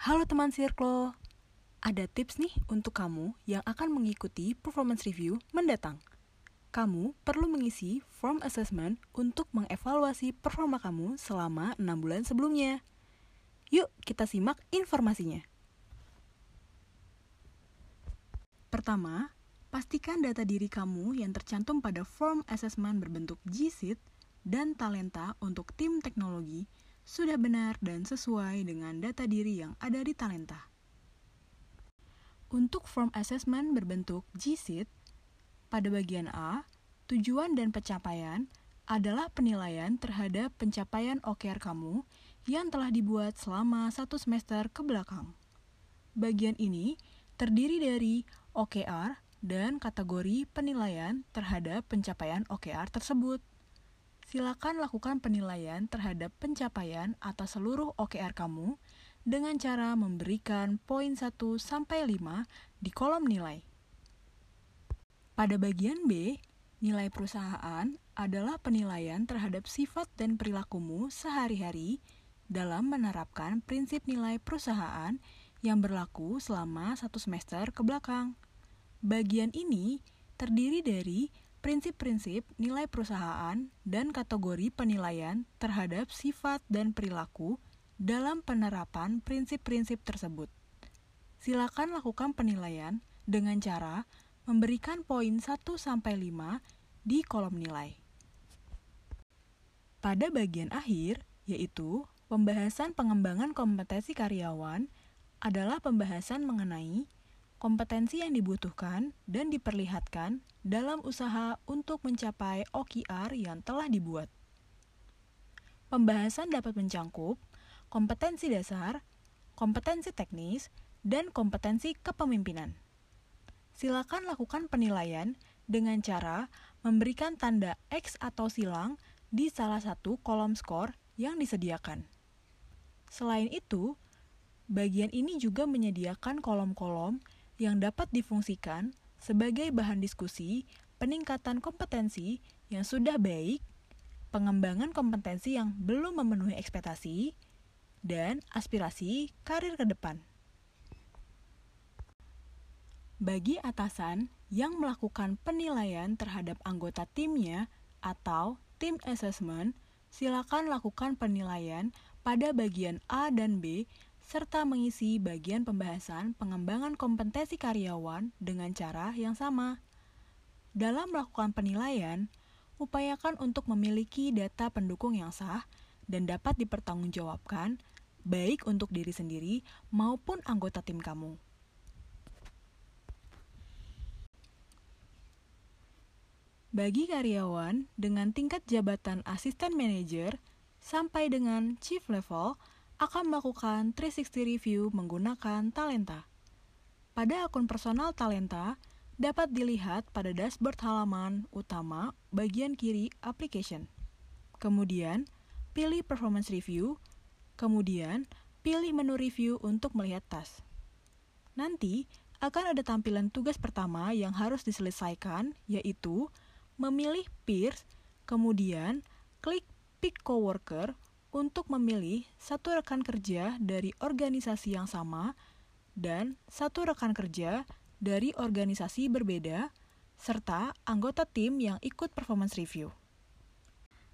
Halo teman Circle, ada tips nih untuk kamu yang akan mengikuti performance review mendatang. Kamu perlu mengisi form assessment untuk mengevaluasi performa kamu selama 6 bulan sebelumnya. Yuk kita simak informasinya. Pertama, pastikan data diri kamu yang tercantum pada form assessment berbentuk G-Sheet dan talenta untuk tim teknologi sudah benar dan sesuai dengan data diri yang ada di talenta. Untuk form assessment berbentuk G-Sheet, pada bagian A, tujuan dan pencapaian adalah penilaian terhadap pencapaian OKR kamu yang telah dibuat selama satu semester ke belakang. Bagian ini terdiri dari OKR dan kategori penilaian terhadap pencapaian OKR tersebut. Silakan lakukan penilaian terhadap pencapaian atas seluruh OKR kamu dengan cara memberikan poin 1 sampai 5 di kolom nilai. Pada bagian B, nilai perusahaan adalah penilaian terhadap sifat dan perilakumu sehari-hari dalam menerapkan prinsip nilai perusahaan yang berlaku selama satu semester ke belakang. Bagian ini terdiri dari prinsip-prinsip nilai perusahaan dan kategori penilaian terhadap sifat dan perilaku dalam penerapan prinsip-prinsip tersebut. Silakan lakukan penilaian dengan cara memberikan poin 1 sampai 5 di kolom nilai. Pada bagian akhir, yaitu pembahasan pengembangan kompetensi karyawan adalah pembahasan mengenai kompetensi yang dibutuhkan dan diperlihatkan dalam usaha untuk mencapai OKR yang telah dibuat. Pembahasan dapat mencangkup kompetensi dasar, kompetensi teknis, dan kompetensi kepemimpinan. Silakan lakukan penilaian dengan cara memberikan tanda X atau silang di salah satu kolom skor yang disediakan. Selain itu, Bagian ini juga menyediakan kolom-kolom yang dapat difungsikan sebagai bahan diskusi peningkatan kompetensi yang sudah baik, pengembangan kompetensi yang belum memenuhi ekspektasi, dan aspirasi karir ke depan. Bagi atasan yang melakukan penilaian terhadap anggota timnya atau tim assessment, silakan lakukan penilaian pada bagian A dan B serta mengisi bagian pembahasan pengembangan kompetensi karyawan dengan cara yang sama. Dalam melakukan penilaian, upayakan untuk memiliki data pendukung yang sah dan dapat dipertanggungjawabkan baik untuk diri sendiri maupun anggota tim kamu. Bagi karyawan dengan tingkat jabatan asisten manajer sampai dengan chief level, akan melakukan 360 review menggunakan Talenta. Pada akun personal Talenta, dapat dilihat pada dashboard halaman utama bagian kiri application. Kemudian, pilih performance review, kemudian pilih menu review untuk melihat task. Nanti, akan ada tampilan tugas pertama yang harus diselesaikan, yaitu memilih peers, kemudian klik pick coworker untuk memilih satu rekan kerja dari organisasi yang sama dan satu rekan kerja dari organisasi berbeda, serta anggota tim yang ikut performance review.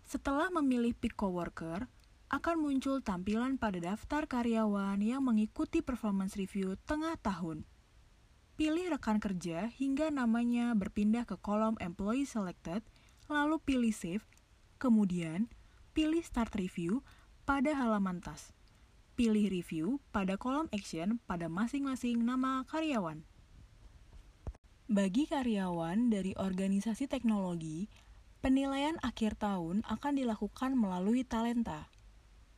Setelah memilih pick coworker, akan muncul tampilan pada daftar karyawan yang mengikuti performance review tengah tahun. Pilih rekan kerja hingga namanya berpindah ke kolom employee selected, lalu pilih save, kemudian pilih Start Review pada halaman tas. Pilih Review pada kolom Action pada masing-masing nama karyawan. Bagi karyawan dari organisasi teknologi, penilaian akhir tahun akan dilakukan melalui Talenta.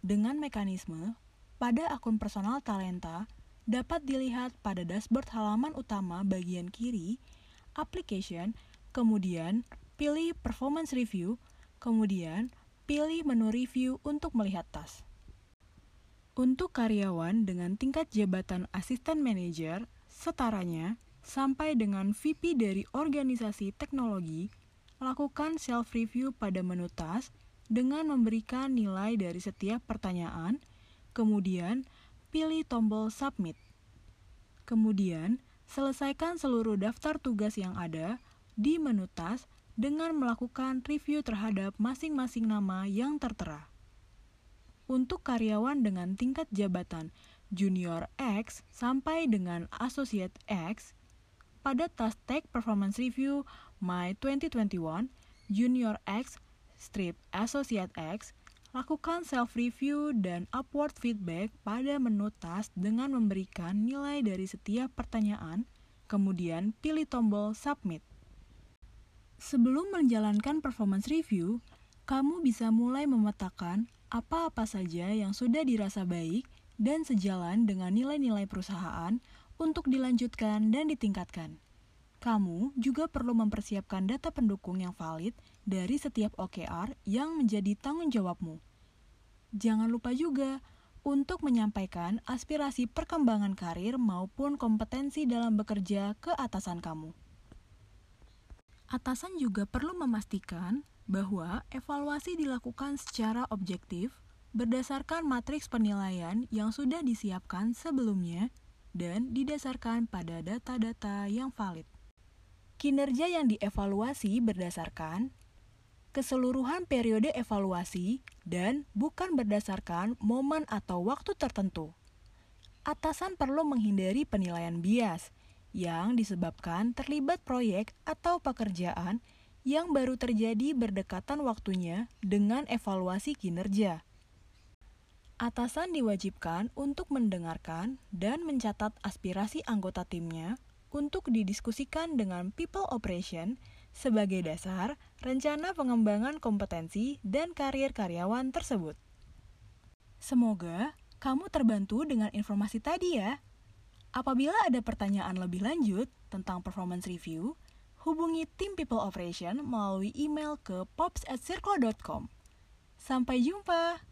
Dengan mekanisme, pada akun personal Talenta dapat dilihat pada dashboard halaman utama bagian kiri, application, kemudian pilih performance review, kemudian pilih menu review untuk melihat tas. Untuk karyawan dengan tingkat jabatan asisten manajer, setaranya sampai dengan VP dari organisasi teknologi, lakukan self-review pada menu tas dengan memberikan nilai dari setiap pertanyaan, kemudian pilih tombol Submit. Kemudian, selesaikan seluruh daftar tugas yang ada di menu tas dengan melakukan review terhadap masing-masing nama yang tertera. Untuk karyawan dengan tingkat jabatan Junior X sampai dengan Associate X, pada task Tag Performance Review My 2021, Junior X, Strip Associate X, Lakukan self-review dan upward feedback pada menu task dengan memberikan nilai dari setiap pertanyaan, kemudian pilih tombol Submit. Sebelum menjalankan performance review, kamu bisa mulai memetakan apa-apa saja yang sudah dirasa baik dan sejalan dengan nilai-nilai perusahaan untuk dilanjutkan dan ditingkatkan. Kamu juga perlu mempersiapkan data pendukung yang valid dari setiap OKR yang menjadi tanggung jawabmu. Jangan lupa juga untuk menyampaikan aspirasi perkembangan karir maupun kompetensi dalam bekerja ke atasan kamu. Atasan juga perlu memastikan bahwa evaluasi dilakukan secara objektif berdasarkan matriks penilaian yang sudah disiapkan sebelumnya dan didasarkan pada data-data yang valid. Kinerja yang dievaluasi berdasarkan keseluruhan periode evaluasi dan bukan berdasarkan momen atau waktu tertentu. Atasan perlu menghindari penilaian bias yang disebabkan terlibat proyek atau pekerjaan yang baru terjadi berdekatan waktunya dengan evaluasi kinerja. Atasan diwajibkan untuk mendengarkan dan mencatat aspirasi anggota timnya untuk didiskusikan dengan people operation sebagai dasar rencana pengembangan kompetensi dan karir karyawan tersebut. Semoga kamu terbantu dengan informasi tadi ya. Apabila ada pertanyaan lebih lanjut tentang performance review, hubungi tim people operation melalui email ke pops@circle.com. Sampai jumpa.